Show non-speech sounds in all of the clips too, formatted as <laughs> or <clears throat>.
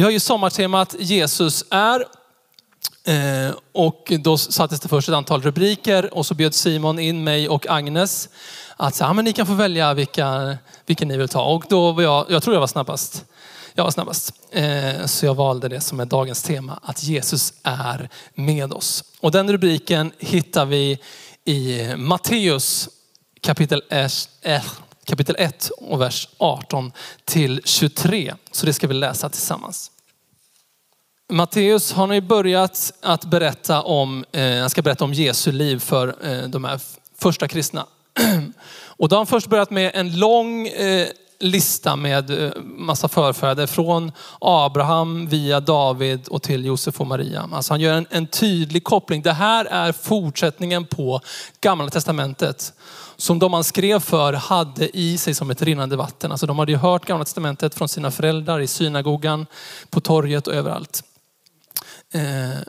Vi har ju sommartemat Jesus är. Eh, och då sattes det först ett antal rubriker och så bjöd Simon in mig och Agnes att säga, ja, men ni kan få välja vilka, vilka ni vill ta. Och då var jag, jag tror jag var snabbast. Jag var snabbast. Eh, så jag valde det som är dagens tema, att Jesus är med oss. Och den rubriken hittar vi i Matteus kapitel 1 kapitel 1 och vers 18 till 23. Så det ska vi läsa tillsammans. Matteus har nu börjat att berätta om, eh, han ska berätta om Jesu liv för eh, de här första kristna. <clears throat> Och då har han först börjat med en lång eh, lista med eh, massa förfäder från Abraham via David och till Josef och Maria. Alltså han gör en, en tydlig koppling. Det här är fortsättningen på gamla testamentet som de man skrev för hade i sig som ett rinnande vatten. Alltså de hade ju hört gamla testamentet från sina föräldrar i synagogan, på torget och överallt. Eh,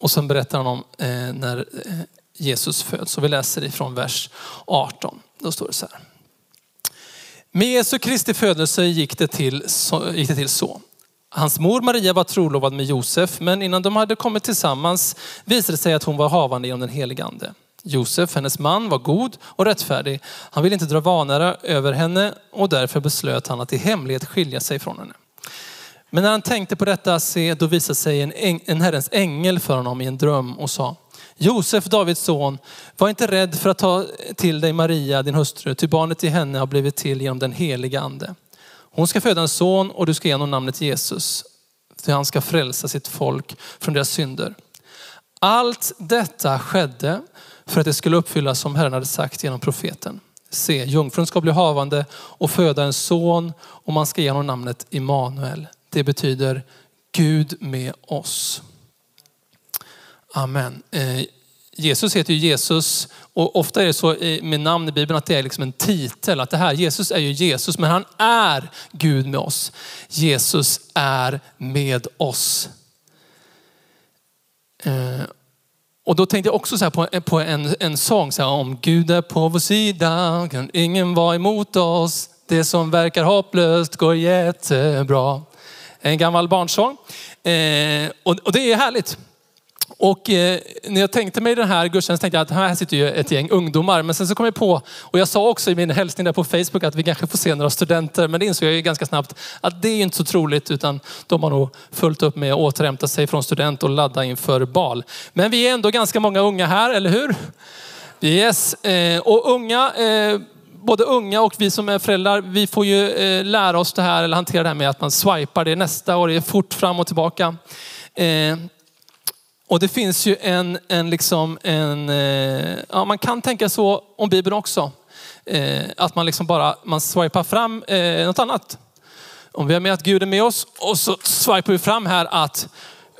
och sen berättar han om eh, när eh, Jesus föds. Och vi läser ifrån vers 18. Då står det så här. Med Jesu Kristi födelse gick det, till, gick det till så. Hans mor Maria var trolovad med Josef, men innan de hade kommit tillsammans visade det sig att hon var havande genom den helige ande. Josef, hennes man, var god och rättfärdig. Han ville inte dra vanära över henne och därför beslöt han att i hemlighet skilja sig från henne. Men när han tänkte på detta, se, då visade sig en, en Herrens ängel för honom i en dröm och sa, Josef, Davids son, var inte rädd för att ta till dig Maria, din hustru, ty barnet i henne har blivit till genom den heliga ande. Hon ska föda en son och du ska ge honom namnet Jesus, ty han ska frälsa sitt folk från deras synder. Allt detta skedde för att det skulle uppfyllas som Herren hade sagt genom profeten. Se, jungfrun ska bli havande och föda en son och man ska ge honom namnet Immanuel. Det betyder Gud med oss. Amen. Eh, Jesus heter ju Jesus och ofta är det så med namn i Bibeln att det är liksom en titel. Att det här, Jesus är ju Jesus men han är Gud med oss. Jesus är med oss. Eh, och då tänkte jag också så på, på en, en sång så här, om Gud är på vår sida kan ingen vara emot oss. Det som verkar hopplöst går jättebra. En gammal barnsång. Eh, och, och det är härligt. Och eh, när jag tänkte mig den här gudstjänsten tänkte jag att här sitter ju ett gäng ungdomar. Men sen så kom jag på, och jag sa också i min hälsning där på Facebook att vi kanske får se några studenter. Men det insåg jag ju ganska snabbt att det är inte så troligt utan de har nog fullt upp med att återhämta sig från student och ladda inför bal. Men vi är ändå ganska många unga här, eller hur? Yes, eh, och unga eh, både unga och vi som är föräldrar, vi får ju eh, lära oss det här eller hantera det här med att man swipar det nästa och det är fort fram och tillbaka. Eh, och det finns ju en, en, liksom en eh, ja, man kan tänka så om Bibeln också. Eh, att man liksom bara, man swipar fram eh, något annat. Om vi har med att Gud är med oss och så swipar vi fram här att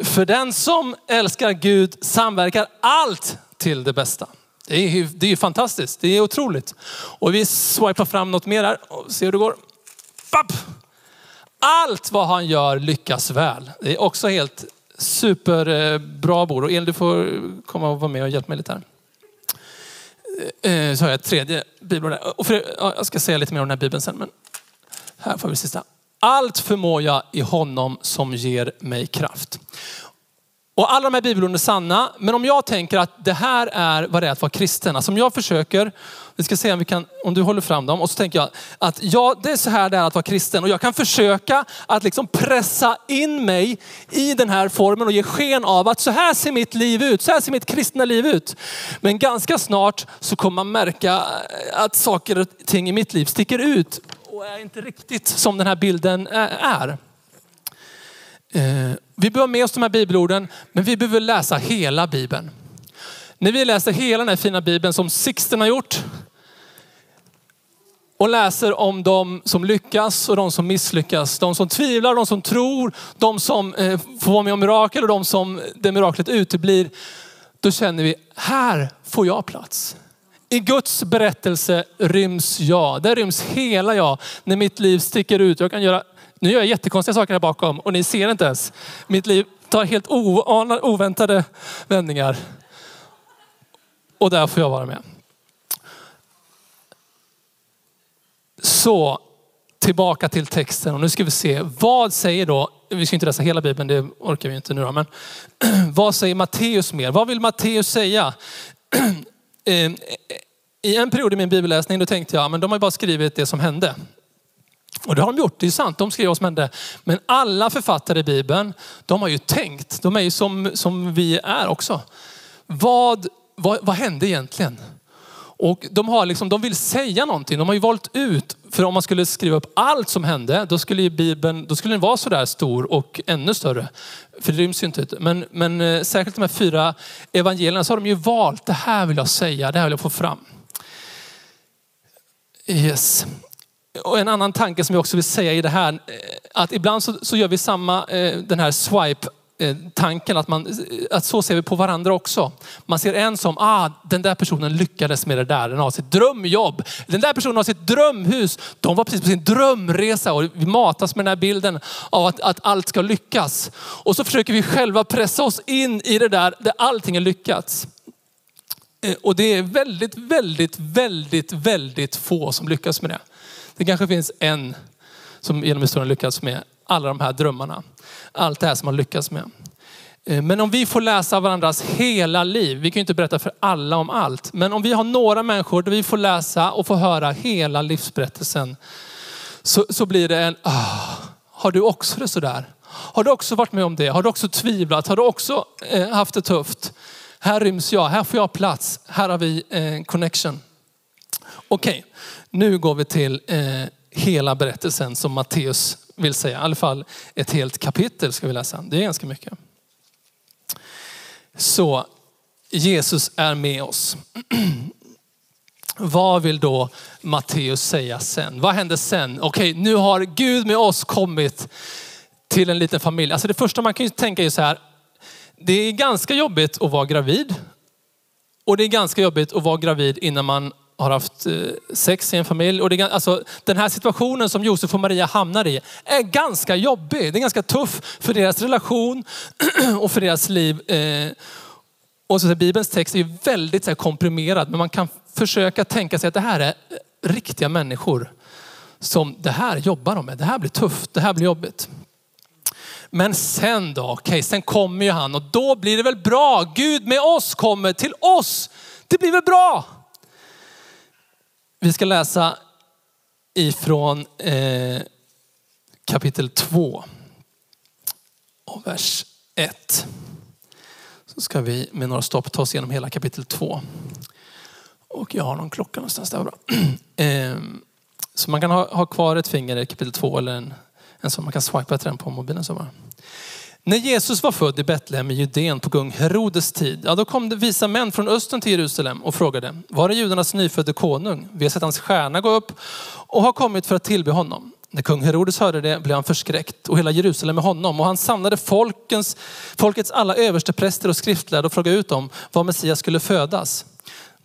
för den som älskar Gud samverkar allt till det bästa. Det är, det är fantastiskt, det är otroligt. Och vi swipar fram något mer här och ser hur det går. Papp! Allt vad han gör lyckas väl. Det är också helt superbra eh, bord. Och Elin du får komma och vara med och hjälpa mig lite här. Eh, eh, så har jag ett tredje bibelord där. Och för, jag ska säga lite mer om den här bibeln sen. Men här får vi sista. Allt förmår jag i honom som ger mig kraft. Och alla de här bibelorden är sanna. Men om jag tänker att det här är vad det är att vara kristen. Alltså om jag försöker, vi ska se om, vi kan, om du håller fram dem. Och så tänker jag att ja, det är så här det är att vara kristen. Och jag kan försöka att liksom pressa in mig i den här formen och ge sken av att så här ser mitt liv ut. Så här ser mitt kristna liv ut. Men ganska snart så kommer man märka att saker och ting i mitt liv sticker ut och är inte riktigt som den här bilden är. Eh, vi behöver med oss de här bibelorden, men vi behöver läsa hela Bibeln. När vi läser hela den här fina Bibeln som Sixten har gjort och läser om de som lyckas och de som misslyckas. De som tvivlar, de som tror, de som eh, får vara med om mirakel och de som det miraklet uteblir. Då känner vi, här får jag plats. I Guds berättelse ryms jag. Där ryms hela jag. När mitt liv sticker ut. Jag kan göra nu gör jag jättekonstiga saker här bakom och ni ser inte ens. Mitt liv tar helt oväntade vändningar. Och där får jag vara med. Så tillbaka till texten och nu ska vi se vad säger då, vi ska inte läsa hela Bibeln, det orkar vi inte nu då, men <clears throat> vad säger Matteus mer? Vad vill Matteus säga? <clears throat> Eh, eh, I en period i min bibelläsning då tänkte jag, men de har ju bara skrivit det som hände. Och det har de gjort, det är sant, de skrev vad som hände. Men alla författare i Bibeln, de har ju tänkt, de är ju som, som vi är också. Vad, vad, vad hände egentligen? Och de, har liksom, de vill säga någonting. De har ju valt ut, för om man skulle skriva upp allt som hände, då skulle Bibeln då skulle den vara sådär stor och ännu större. För det ryms ju inte. Men, men eh, särskilt de här fyra evangelierna så har de ju valt, det här vill jag säga, det här vill jag få fram. Yes. Och en annan tanke som jag också vill säga i det här, eh, att ibland så, så gör vi samma, eh, den här swipe eh, tanken att, man, att så ser vi på varandra också. Man ser en som, ah, den där personen lyckades med det där. Den har sitt drömjobb. Den där personen har sitt drömhus. De var precis på sin drömresa och vi matas med den här bilden av att, att allt ska lyckas. Och så försöker vi själva pressa oss in i det där, där allting är lyckats. Och det är väldigt, väldigt, väldigt, väldigt få som lyckas med det. Det kanske finns en som genom historien lyckats med alla de här drömmarna. Allt det här som man lyckats med. Eh, men om vi får läsa varandras hela liv, vi kan ju inte berätta för alla om allt, men om vi har några människor där vi får läsa och få höra hela livsberättelsen, så, så blir det en, ah, har du också det sådär? Har du också varit med om det? Har du också tvivlat? Har du också eh, haft det tufft? Här ryms jag, här får jag plats, här har vi eh, connection. Okej, okay. nu går vi till eh, hela berättelsen som Matteus vill säga. I alla fall ett helt kapitel ska vi läsa. Det är ganska mycket. Så Jesus är med oss. <clears throat> Vad vill då Matteus säga sen? Vad händer sen? Okej, nu har Gud med oss kommit till en liten familj. Alltså det första man kan ju tänka är så här. Det är ganska jobbigt att vara gravid. Och det är ganska jobbigt att vara gravid innan man har haft eh, sex i en familj. Och det, alltså, den här situationen som Josef och Maria hamnar i är ganska jobbig. Det är ganska tuff för deras relation <clears throat> och för deras liv. Eh, och så, Bibelns text är väldigt så här, komprimerad, men man kan försöka tänka sig att det här är eh, riktiga människor som det här jobbar de med. Det här blir tufft, det här blir jobbigt. Men sen då? Okej, okay, sen kommer ju han och då blir det väl bra. Gud med oss kommer till oss. Det blir väl bra? Vi ska läsa ifrån eh, kapitel 2 och vers 1. Så ska vi med några stopp ta oss igenom hela kapitel 2. Och jag har någon klocka någonstans där. Bra. <clears throat> Eh, så man kan ha, ha kvar ett finger i kapitel 2 eller en, en sån, man kan swipa till den på mobilen. Så bara. När Jesus var född i Betlehem i Judeen på kung Herodes tid, ja, då kom det visa män från östern till Jerusalem och frågade, var är judarnas nyfödde konung? Vi har sett hans stjärna gå upp och har kommit för att tillbe honom. När kung Herodes hörde det blev han förskräckt och hela Jerusalem med honom. Och han samlade folkens, folkets alla överste präster och skriftlärda och frågade ut dem var Messias skulle födas.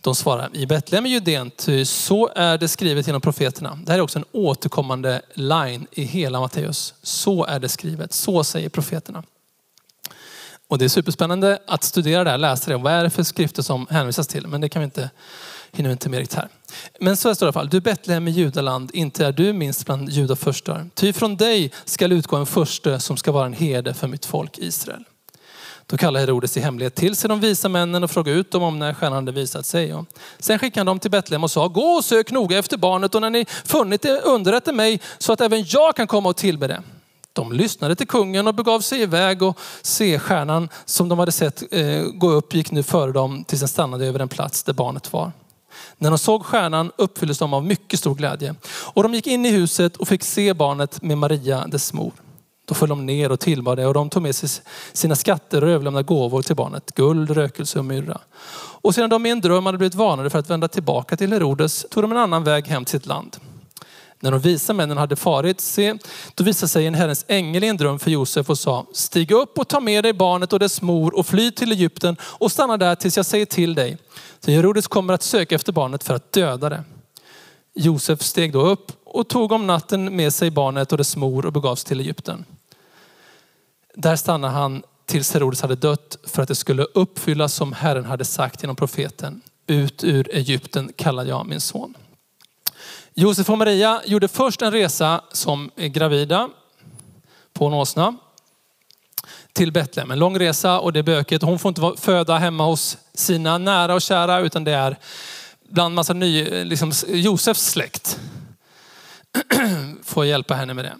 De svarar, i Betlehem i Judeen, ty så är det skrivet genom profeterna. Det här är också en återkommande line i hela Matteus. Så är det skrivet, så säger profeterna. Och det är superspännande att studera det här, läsa det. Vad är det för skrifter som hänvisas till? Men det kan vi inte, hinner vi inte mer här. Men så står det i alla fall, du Betlehem i Judaland, inte är du minst bland judafurstar. Ty från dig skall utgå en förste som ska vara en herde för mitt folk Israel. Då kallade Herodes i hemlighet till sig de visa männen och frågade ut dem om när stjärnan hade visat sig. Sen skickade han dem till Betlehem och sa, gå och sök noga efter barnet och när ni funnit det underrätta mig så att även jag kan komma och tillbe det. De lyssnade till kungen och begav sig iväg och se stjärnan som de hade sett eh, gå upp gick nu före dem tills den stannade över den plats där barnet var. När de såg stjärnan uppfylldes de av mycket stor glädje. Och de gick in i huset och fick se barnet med Maria, dess mor. Då föll de ner och tillbad det och de tog med sig sina skatter och överlämnade gåvor till barnet. Guld, rökelse och myrra. Och sedan de i en dröm hade blivit varnade för att vända tillbaka till Herodes tog de en annan väg hem till sitt land. När de visa männen hade farit, se, då visade sig en Herrens ängel i en dröm för Josef och sa, stig upp och ta med dig barnet och dess mor och fly till Egypten och stanna där tills jag säger till dig. Så Herodes kommer att söka efter barnet för att döda det. Josef steg då upp och tog om natten med sig barnet och dess mor och begav sig till Egypten. Där stannade han tills Herodes hade dött för att det skulle uppfyllas som Herren hade sagt genom profeten. Ut ur Egypten kallar jag min son. Josef och Maria gjorde först en resa som gravida på en åsna till Betlehem. En lång resa och det är bökigt. Hon får inte föda hemma hos sina nära och kära utan det är bland massa ny, liksom Josefs släkt. <clears throat> Får hjälpa henne med det.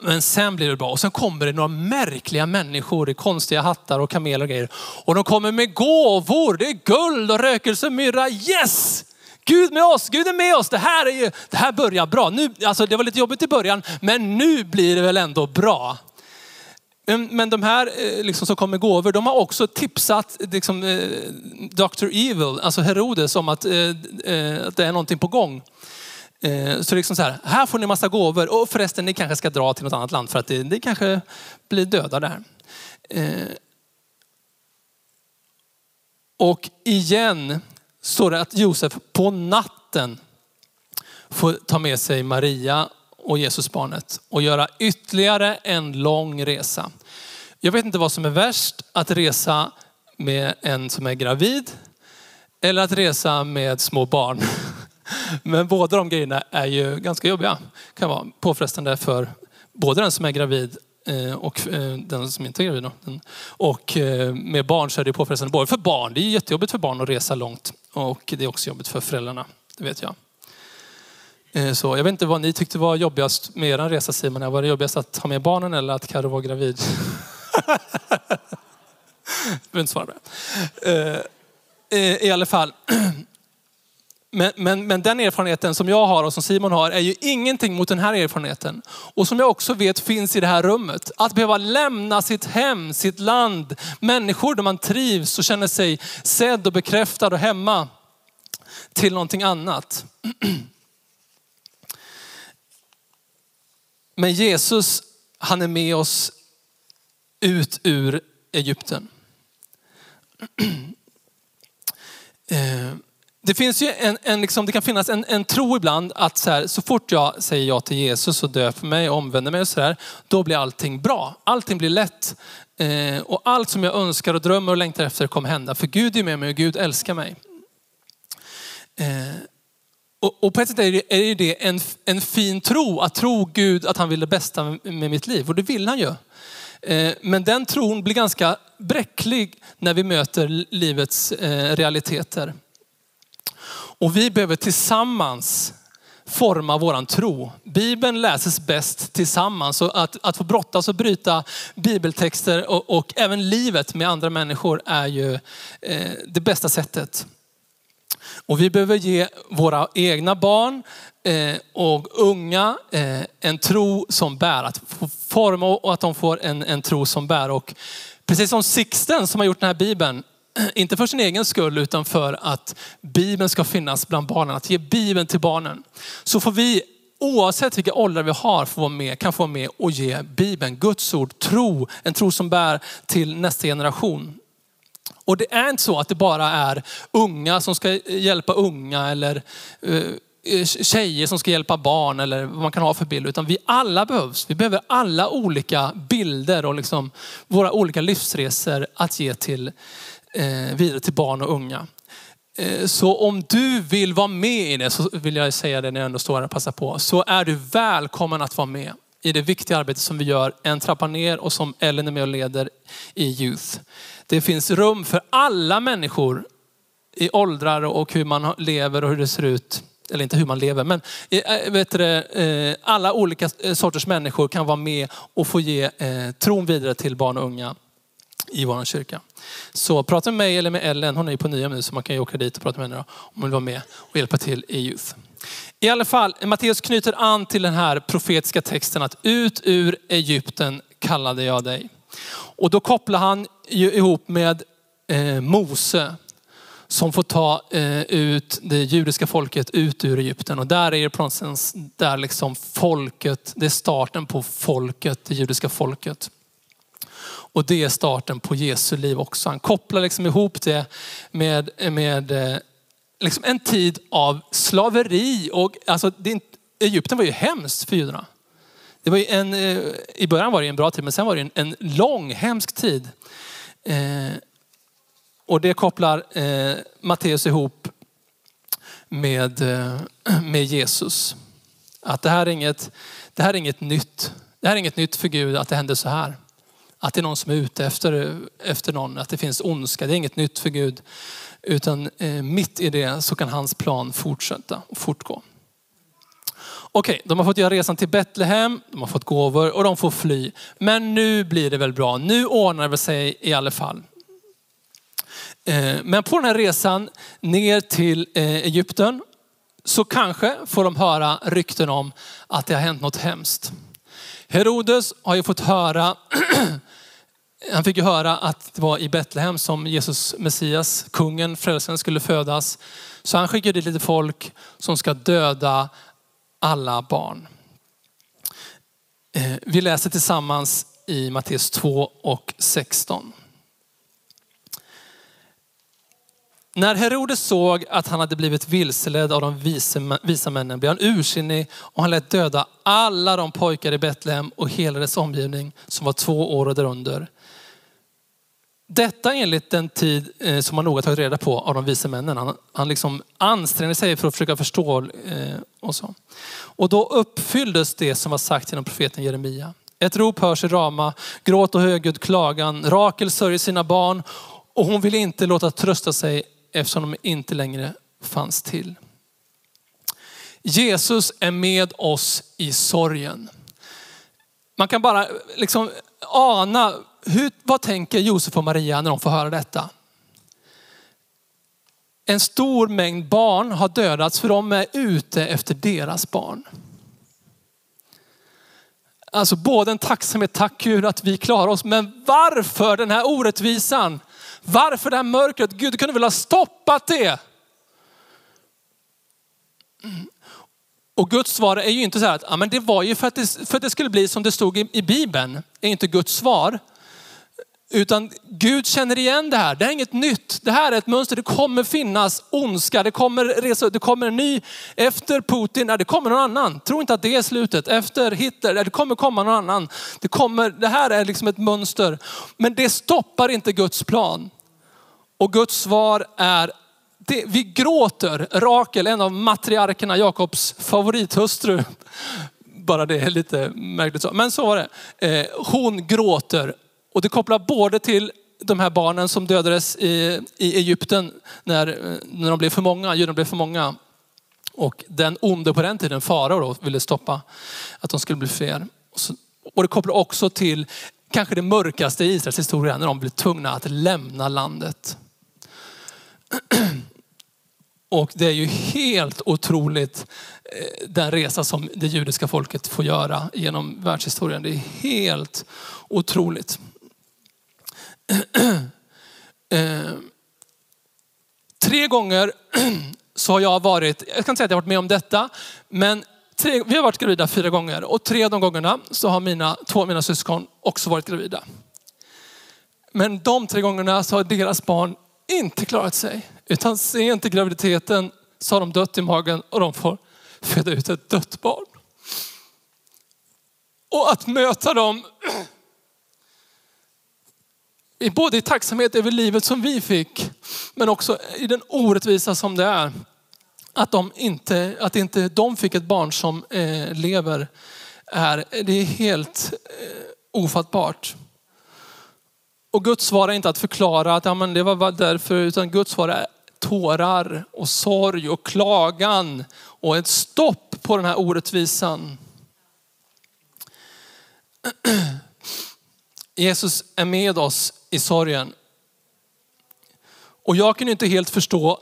Men sen blir det bra. Och sen kommer det några märkliga människor i konstiga hattar och kameler och grejer. Och de kommer med gåvor. Det är guld och rökelse, myrra. Yes! Gud med oss, Gud är med oss. Det här, är ju, det här börjar bra. Nu, alltså det var lite jobbigt i början, men nu blir det väl ändå bra. Men de här eh, liksom, som kommer gåvor, de har också tipsat liksom, eh, Dr. Evil, alltså Herodes, om att, eh, att det är någonting på gång. Eh, så liksom så här, här får ni massa gåvor och förresten ni kanske ska dra till något annat land för att det, det kanske blir döda där. Eh, och igen står det att Josef på natten får ta med sig Maria och Jesusbarnet och göra ytterligare en lång resa. Jag vet inte vad som är värst, att resa med en som är gravid eller att resa med små barn. <laughs> Men båda de grejerna är ju ganska jobbiga. kan vara påfrestande för både den som är gravid eh, och eh, den som inte är gravid. Och eh, med barn så är det påfrestande både för barn. Det är jättejobbigt för barn att resa långt och det är också jobbigt för föräldrarna. Det vet jag. Så jag vet inte vad ni tyckte var jobbigast med er resa Simon. Var det jobbigast att ha med barnen eller att Karo var gravid? <laughs> Du behöver inte svara på det. I alla fall. <clears throat> Men, men, men den erfarenheten som jag har och som Simon har är ju ingenting mot den här erfarenheten. Och som jag också vet finns i det här rummet. Att behöva lämna sitt hem, sitt land, människor där man trivs och känner sig sedd och bekräftad och hemma till någonting annat. <clears throat> Men Jesus, han är med oss ut ur Egypten. <clears throat> Eh, det, finns ju en, en liksom, det kan finnas en, en tro ibland att så, här, så fort jag säger ja till Jesus och döper mig och omvänder mig och så där, då blir allting bra. Allting blir lätt. Eh, och allt som jag önskar och drömmer och längtar efter kommer hända. För Gud är med mig och Gud älskar mig. Eh, och, och, på ett sätt är det, är det en, en fin tro, att tro Gud att han vill det bästa med mitt liv. Och det vill han ju. Eh, men den tron blir ganska bräcklig när vi möter livets eh, realiteter. Och vi behöver tillsammans forma våran tro. Bibeln läses bäst tillsammans. Så att, att få brottas och bryta bibeltexter och, och även livet med andra människor är ju eh, det bästa sättet. Och vi behöver ge våra egna barn eh, och unga eh, en tro som bär. Att få forma och att de får en, en tro som bär. Och precis som Sixten som har gjort den här bibeln, <clears throat> inte för sin egen skull utan för att Bibeln ska finnas bland barnen. Att ge Bibeln till barnen. Så får vi oavsett vilka åldrar vi har få vara med, kan få vara med och ge Bibeln, Guds ord, tro, en tro som bär till nästa generation. Och det är inte så att det bara är unga som ska hjälpa unga eller eh, eh, tjejer som ska hjälpa barn eller vad man kan ha för bild. Utan vi alla behövs. Vi behöver alla olika bilder och liksom våra olika livsresor att ge till, eh, vidare till barn och unga. Eh, så om du vill vara med i det, så vill jag säga det när jag ändå står här och passar på, så är du välkommen att vara med i det viktiga arbete som vi gör en trappa ner och som Ellen är med och leder i Youth. Det finns rum för alla människor i åldrar och hur man lever och hur det ser ut. Eller inte hur man lever, men eh, eh, vet du, eh, alla olika sorters människor kan vara med och få ge tron vidare till barn och unga i vår kyrka. Så prata med mig eller med Ellen, hon är ju på Nya nu så man kan ju åka dit och prata med henne om hon vill vara med och hjälpa till i Youth. I alla fall, Matteus knyter an till den här profetiska texten att ut ur Egypten kallade jag dig. Och då kopplar han ju ihop med eh, Mose som får ta eh, ut det judiska folket ut ur Egypten. Och där är det på något sätt där liksom folket, det är starten på folket, det judiska folket. Och det är starten på Jesu liv också. Han kopplar liksom ihop det med, med eh, liksom en tid av slaveri. Och, alltså, det, Egypten var ju hemskt för judarna. Det var en, eh, I början var det en bra tid, men sen var det en, en lång, hemsk tid. Eh, och det kopplar eh, Matteus ihop med, eh, med Jesus. Att det här, är inget, det här är inget nytt. Det här är inget nytt för Gud att det händer så här. Att det är någon som är ute efter, efter någon, att det finns ondska. Det är inget nytt för Gud. Utan eh, mitt i det så kan hans plan fortsätta och fortgå. Okej, de har fått göra resan till Betlehem, de har fått gåvor och de får fly. Men nu blir det väl bra. Nu ordnar det sig i alla fall. Eh, men på den här resan ner till eh, Egypten så kanske får de höra rykten om att det har hänt något hemskt. Herodes har ju fått höra, <clears throat> han fick ju höra att det var i Betlehem som Jesus Messias, kungen, frälsaren skulle födas. Så han skickade dit lite folk som ska döda alla barn. Eh, vi läser tillsammans i Matteus 2 och 16. När Herodes såg att han hade blivit vilseledd av de visa männen blev han ursinnig och han lät döda alla de pojkar i Betlehem och hela dess omgivning som var två år och därunder. Detta enligt den tid eh, som man noga tagit reda på av de vise männen. Han, han liksom ansträngde sig för att försöka förstå. Eh, och, så. och då uppfylldes det som var sagt genom profeten Jeremia. Ett rop hörs i Rama, gråt och högljudd klagan. Rakel sörjer sina barn och hon vill inte låta trösta sig eftersom de inte längre fanns till. Jesus är med oss i sorgen. Man kan bara liksom ana, hur, vad tänker Josef och Maria när de får höra detta? En stor mängd barn har dödats för de är ute efter deras barn. Alltså både en tacksamhet, tack Gud att vi klarar oss, men varför den här orättvisan? Varför det här mörkret? Gud, du kunde väl ha stoppat det? Och Guds svar är ju inte så här att ja, men det var ju för att det, för att det skulle bli som det stod i, i Bibeln. är inte Guds svar. Utan Gud känner igen det här. Det är inget nytt. Det här är ett mönster. Det kommer finnas ondska. Det kommer, resa, det kommer en ny, efter Putin, det kommer någon annan. Tro inte att det är slutet. Efter Hitler, det kommer komma någon annan. Det, kommer, det här är liksom ett mönster. Men det stoppar inte Guds plan. Och Guds svar är, det, vi gråter. Rakel, en av matriarkerna, Jakobs favorithustru. Bara det är lite märkligt så. Men så var det. Eh, hon gråter och det kopplar både till de här barnen som dödades i, i Egypten när, när de blev för många, judarna blev för många. Och den onde på den tiden, farao, ville stoppa att de skulle bli fler. Och det kopplar också till kanske det mörkaste i Israels historia när de blev tvungna att lämna landet. <clears throat> Och det är ju helt otroligt eh, den resa som det judiska folket får göra genom världshistorien. Det är helt otroligt. <clears throat> Eh, tre gånger <clears throat> så har jag varit, jag kan inte säga att jag varit med om detta, men tre, vi har varit gravida fyra gånger och tre av de gångerna så har mina, två av mina syskon också varit gravida. Men de tre gångerna så har deras barn inte klarat sig. Utan sent i graviditeten så har de dött i magen och de får föda ut ett dött barn. Och att möta dem <clears throat> både i tacksamhet över livet som vi fick, men också i den orättvisa som det är. Att, de inte, att inte de fick ett barn som eh, lever, är, det är helt eh, ofattbart. Och Guds svar är inte att förklara att ja, men det var därför, utan Guds svar är tårar och sorg och klagan och ett stopp på den här orättvisan. <clears throat> Jesus är med oss i sorgen. Och jag kunde inte helt förstå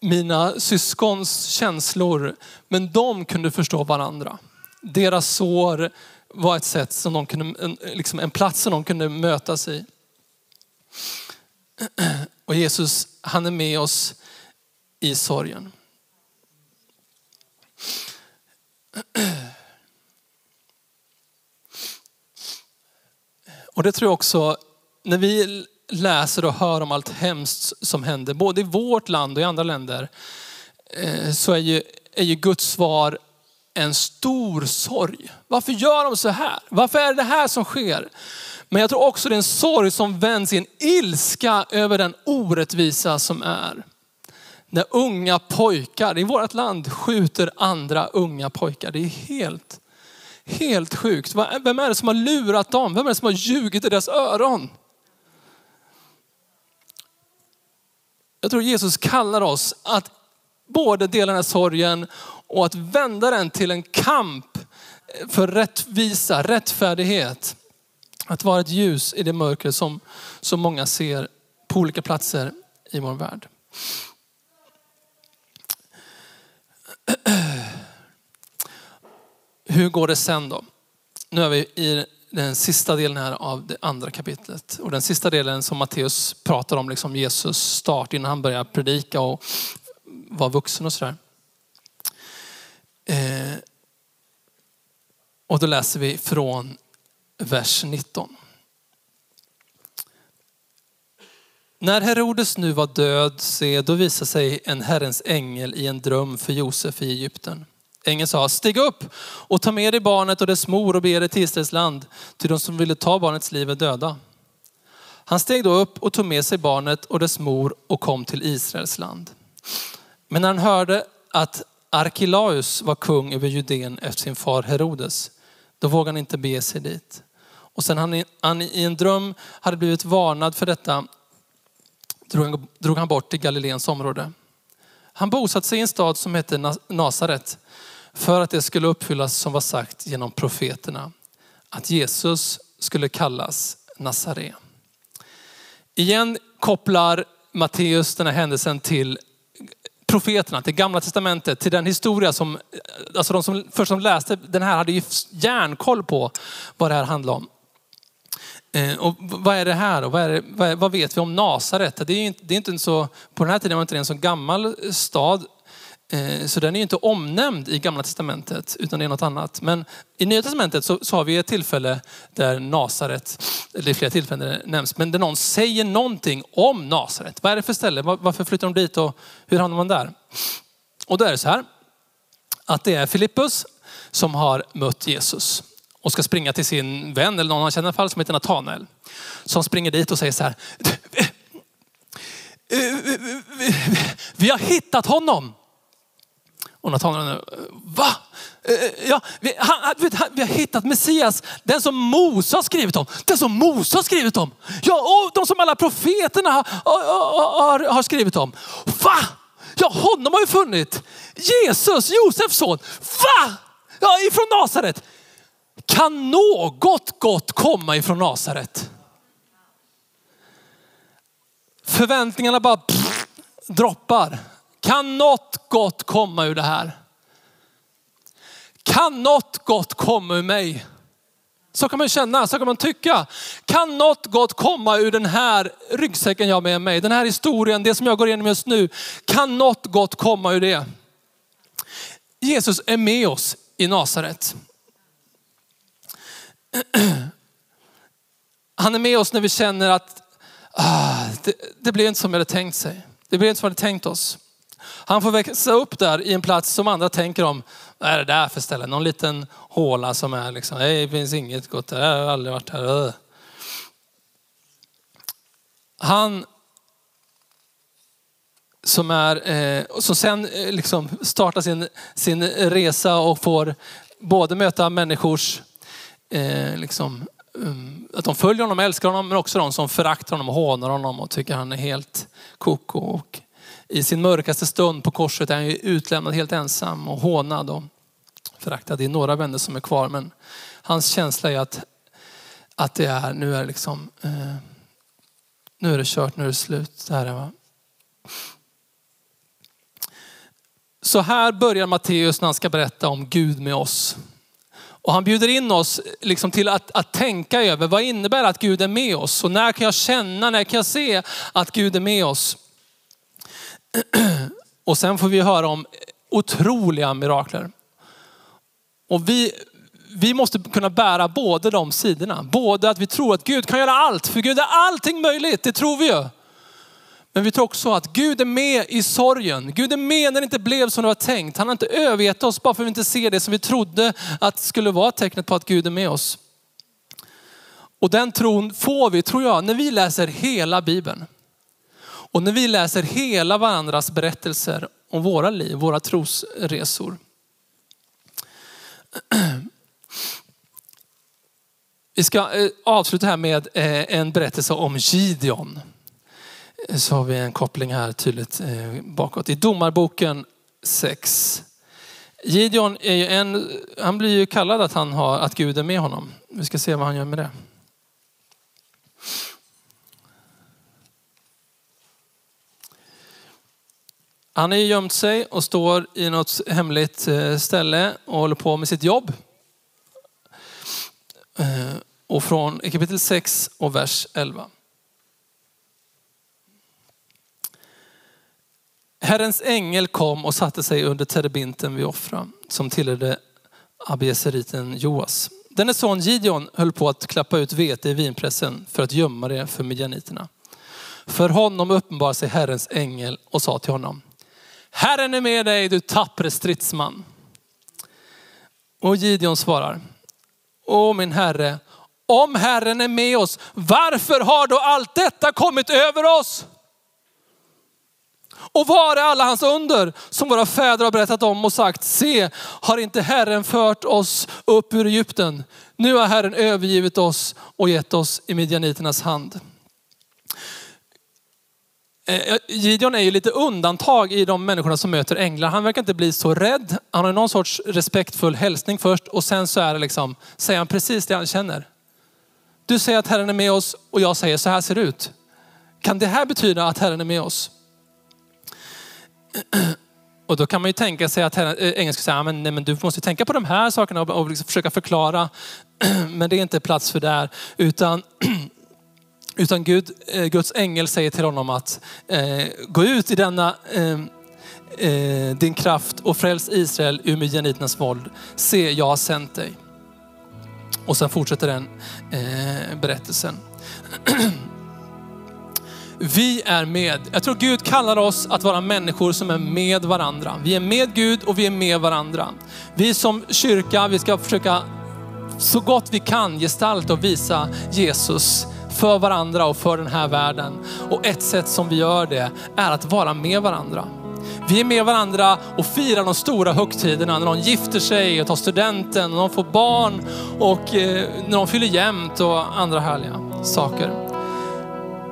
mina syskons känslor, men de kunde förstå varandra. Deras sår var ett sätt som de kunde, en, liksom en plats som de kunde mötas i. Och Jesus, han är med oss i sorgen. Och det tror jag också, när vi läser och hör om allt hemskt som händer, både i vårt land och i andra länder, eh, så är ju, är ju Guds svar en stor sorg. Varför gör de så här? Varför är det det här som sker? Men jag tror också det är en sorg som vänds i en ilska över den orättvisa som är. när unga pojkar i vårt land skjuter andra unga pojkar. Det är helt, helt sjukt. Vem är det som har lurat dem? Vem är det som har ljugit i deras öron? Jag tror Jesus kallar oss att både dela den här sorgen och att vända den till en kamp för rättvisa, rättfärdighet. Att vara ett ljus i det mörker som så många ser på olika platser i vår värld. Hur går det sen då? Nu är vi i den sista delen här av det andra kapitlet. Och den sista delen som Matteus pratar om, liksom Jesus start innan han börjar predika och vara vuxen och sådär. Eh, och då läser vi från vers 19. När Herodes nu var död, se, då visade sig en Herrens ängel i en dröm för Josef i Egypten. Ängeln sa, stig upp och ta med dig barnet och dess mor och bege dig till Israels land, till de som ville ta barnets liv är döda. Han steg då upp och tog med sig barnet och dess mor och kom till Israels land. Men när han hörde att Arkelaus var kung över Judeen efter sin far Herodes, då vågade han inte bege sig dit. Och sen han, han i en dröm hade blivit varnad för detta, drog han, drog han bort till Galileens område. Han bosatte sig i en stad som hette Nasaret för att det skulle uppfyllas som var sagt genom profeterna. Att Jesus skulle kallas Nazare. Igen kopplar Matteus den här händelsen till profeterna, till gamla testamentet, till den historia som, alltså de som först som läste den här hade ju järnkoll på vad det här handlar om. Eh, och vad är det här då? Vad, är det, vad, är, vad vet vi om Nasaret? Det är, inte, det är inte så, på den här tiden var det inte en så gammal stad. Eh, så den är inte omnämnd i gamla testamentet utan det är något annat. Men i nya testamentet så, så har vi ett tillfälle där Nasaret, eller flera tillfällen där det nämns, men där någon säger någonting om Nasaret. Vad är det för ställe? Varför flyttar de dit och hur hamnar man där? Och då är det så här att det är Filippus som har mött Jesus och ska springa till sin vän eller någon han känner i alla fall som heter Natanael. Som springer dit och säger så här. Vi har hittat honom. Och Natanael, va? Eh, eh, ja, vi, han, vi, har hittat Messias, den som Mose har skrivit om. Den som Mose har skrivit om. Ja, och de som alla profeterna har, har, har skrivit om. Va? Ja, honom har vi funnit. Jesus, Josefs son. Va? Ja, ifrån Nasaret. Kan något gott komma ifrån Nasaret? Förväntningarna bara pff, droppar. Kan något gott komma ur det här? Kan något gott komma ur mig? Så kan man känna, så kan man tycka. Kan något gott komma ur den här ryggsäcken jag har med mig? Den här historien, det som jag går igenom just nu. Kan något gott komma ur det? Jesus är med oss i Nasaret. Han är med oss när vi känner att ah, det, det blev inte som vi hade tänkt sig. Det blev inte som vi hade tänkt oss. Han får växa upp där i en plats som andra tänker om, vad är det där för ställe? Någon liten håla som är liksom, nej det finns inget gott där, jag har aldrig varit här. Han som, är, eh, som sen eh, liksom startar sin, sin resa och får både möta människors eh, liksom, um, att de följer honom älskar honom, men också de som föraktar honom och hånar honom och tycker han är helt koko. Och i sin mörkaste stund på korset är han ju utlämnad helt ensam och hånad och föraktad. Det är några vänner som är kvar, men hans känsla är att, att det är, nu är liksom, eh, nu är det kört, nu är det slut. Det här är, va? Så här börjar Matteus när han ska berätta om Gud med oss. Och han bjuder in oss liksom till att, att tänka över vad innebär att Gud är med oss? Och när kan jag känna, när kan jag se att Gud är med oss? Och sen får vi höra om otroliga mirakler. Och vi, vi måste kunna bära båda de sidorna. Både att vi tror att Gud kan göra allt, för Gud är allting möjligt, det tror vi ju. Men vi tror också att Gud är med i sorgen. Gud är med när det inte blev som det var tänkt. Han har inte övergett oss bara för att vi inte ser det som vi trodde att skulle vara tecknet på att Gud är med oss. Och den tron får vi, tror jag, när vi läser hela Bibeln. Och när vi läser hela varandras berättelser om våra liv, våra trosresor. <clears throat> Vi ska eh, avsluta här med eh, en berättelse om Gideon. Eh, så har vi en koppling här tydligt bakåt. I Domarboken 6. Gideon är ju en, han blir ju kallad att, han har, att Gud är med honom. Vi ska se vad han gör med det. Han har gömt sig och står i något hemligt eh, ställe och håller på med sitt jobb. Eh, och från kapitel 6 och vers 11. Herrens ängel kom och satte sig under terebinten vid Offra som tillhörde Abieseriten Joas. Denne son Gideon höll på att klappa ut vete i vinpressen för att gömma det för midjaniterna. För honom uppenbarade sig Herrens ängel och sa till honom, Herren är med dig du tappre stridsman. Och Gideon svarar, Åh min herre, om Herren är med oss, varför har då allt detta kommit över oss? Och var är alla hans under som våra fäder har berättat om och sagt, se, har inte Herren fört oss upp ur Egypten? Nu har Herren övergivit oss och gett oss i midjaniternas hand. Eh, eh, Gideon är ju lite undantag i de människorna som möter änglar. Han verkar inte bli så rädd. Han har någon sorts respektfull hälsning först och sen så är det liksom, säger han precis det han känner. Du säger att Herren är med oss och jag säger så här ser det ut. Kan det här betyda att Herren är med oss? Och då kan man ju tänka sig att herren, eh, skulle engelska säger, men, nej, men du måste tänka på de här sakerna och, och liksom försöka förklara. <clears throat> Men det är inte plats för det här. Utan, <clears throat> utan Gud, eh, Guds ängel säger till honom att eh, gå ut i denna eh, eh din kraft och fräls Israel ur midjaniternas våld. Se, jag har sänt dig. Och sen fortsätter den eh, berättelsen. <clears throat> Vi är med. Jag tror Gud kallar oss att vara människor som är med varandra. Vi är med Gud och vi är med varandra. Vi som kyrka, vi ska försöka så gott vi kan gestalta och visa Jesus för varandra och för den här världen. Och ett sätt som vi gör det är att vara med varandra. Vi är med varandra och firar de stora högtiderna. När någon gifter sig och tar studenten, när någon får barn och eh, när någon fyller jämnt och andra härliga saker.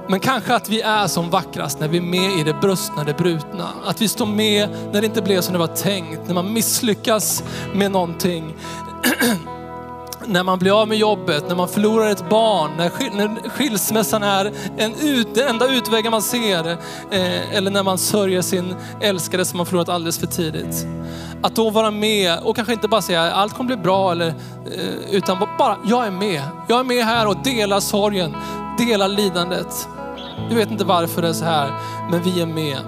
Men kanske att vi är som vackrast när vi är med i det brustna, det brutna. Att vi står med när det inte blev som det var tänkt, när man misslyckas med någonting. <clears throat> när man blir av med jobbet, när man förlorar ett barn, när, skil när skilsmässan är en ut, den enda utvägen man ser. Eh, eller när man sörjer sin älskade som man förlorat alldeles för tidigt. Att då vara med och kanske inte bara säga allt kommer bli bra, eller, eh, utan bara jag är med. Jag är med här och delar sorgen, delar lidandet. Du vet inte varför det är så här, men vi är med.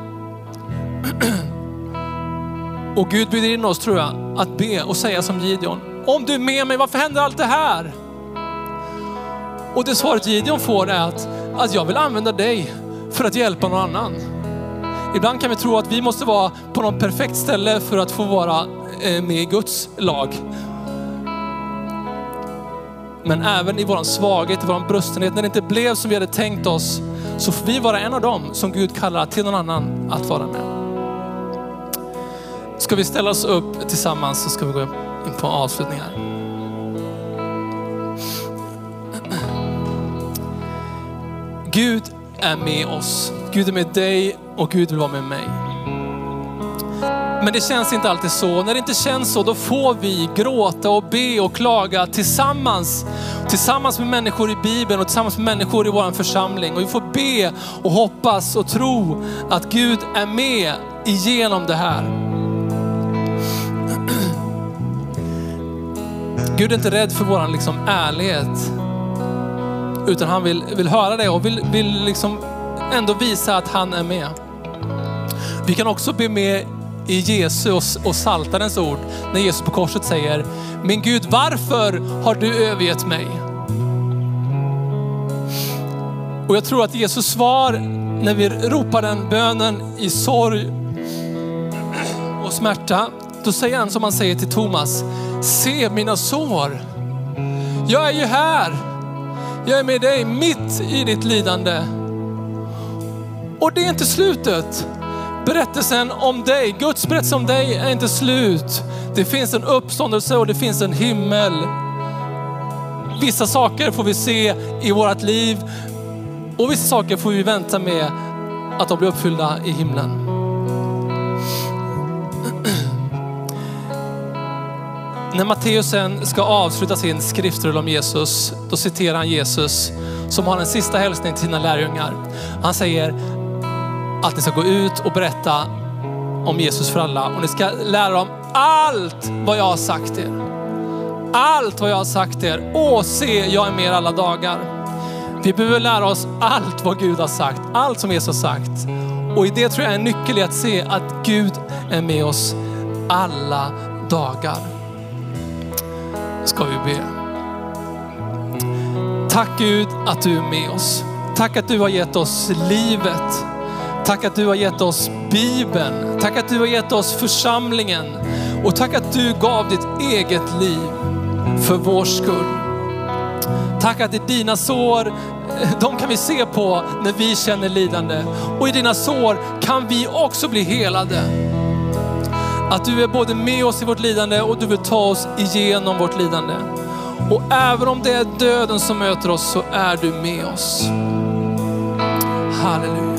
<clears throat> Och Gud bjuder in oss tror jag, att be och säga som Gideon. Om du är med mig, varför händer allt det här? Och det svaret Gideon får är att, att jag vill använda dig för att hjälpa någon annan. Ibland kan vi tro att vi måste vara på något perfekt ställe för att få vara eh, med i Guds lag. Men även i vår svaghet, i vår brustenhet, när det inte blev som vi hade tänkt oss, så får vi vara en av dem som Gud kallar till någon annan att vara med. Ska vi ställa oss upp tillsammans så ska vi gå upp på avslutningar. Gud är med oss. Gud är med dig och Gud vill vara med mig. Men det känns inte alltid så. När det inte känns så, då får vi gråta och be och klaga tillsammans. Tillsammans med människor i Bibeln och tillsammans med människor i vår församling. Och vi får be och hoppas och tro att Gud är med igenom det här. Gud är inte rädd för vår liksom, ärlighet. Utan han vill, vill höra det och vill, vill liksom ändå visa att han är med. Vi kan också be med i Jesus och Saltarens ord när Jesus på korset säger, min Gud varför har du övergett mig? Och jag tror att Jesus svar när vi ropar den bönen i sorg och smärta, då säger han som han säger till Thomas, se mina sår. Jag är ju här. Jag är med dig mitt i ditt lidande. Och det är inte slutet. Berättelsen om dig, Guds berättelse om dig är inte slut. Det finns en uppståndelse och det finns en himmel. Vissa saker får vi se i vårt liv och vissa saker får vi vänta med att de blir uppfyllda i himlen. När Matteus sen ska avsluta sin skriftrull om Jesus, då citerar han Jesus som har en sista hälsning till sina lärjungar. Han säger att ni ska gå ut och berätta om Jesus för alla och ni ska lära dem allt vad jag har sagt er. Allt vad jag har sagt er. Åh, se, jag är med er alla dagar. Vi behöver lära oss allt vad Gud har sagt, allt som Jesus har sagt. Och i det tror jag är en nyckel i att se att Gud är med oss alla dagar. Ska vi be. Tack Gud att du är med oss. Tack att du har gett oss livet. Tack att du har gett oss Bibeln. Tack att du har gett oss församlingen. Och tack att du gav ditt eget liv för vår skull. Tack att i dina sår, de kan vi se på när vi känner lidande. Och i dina sår kan vi också bli helade. Att du är både med oss i vårt lidande och du vill ta oss igenom vårt lidande. Och även om det är döden som möter oss så är du med oss. Halleluja.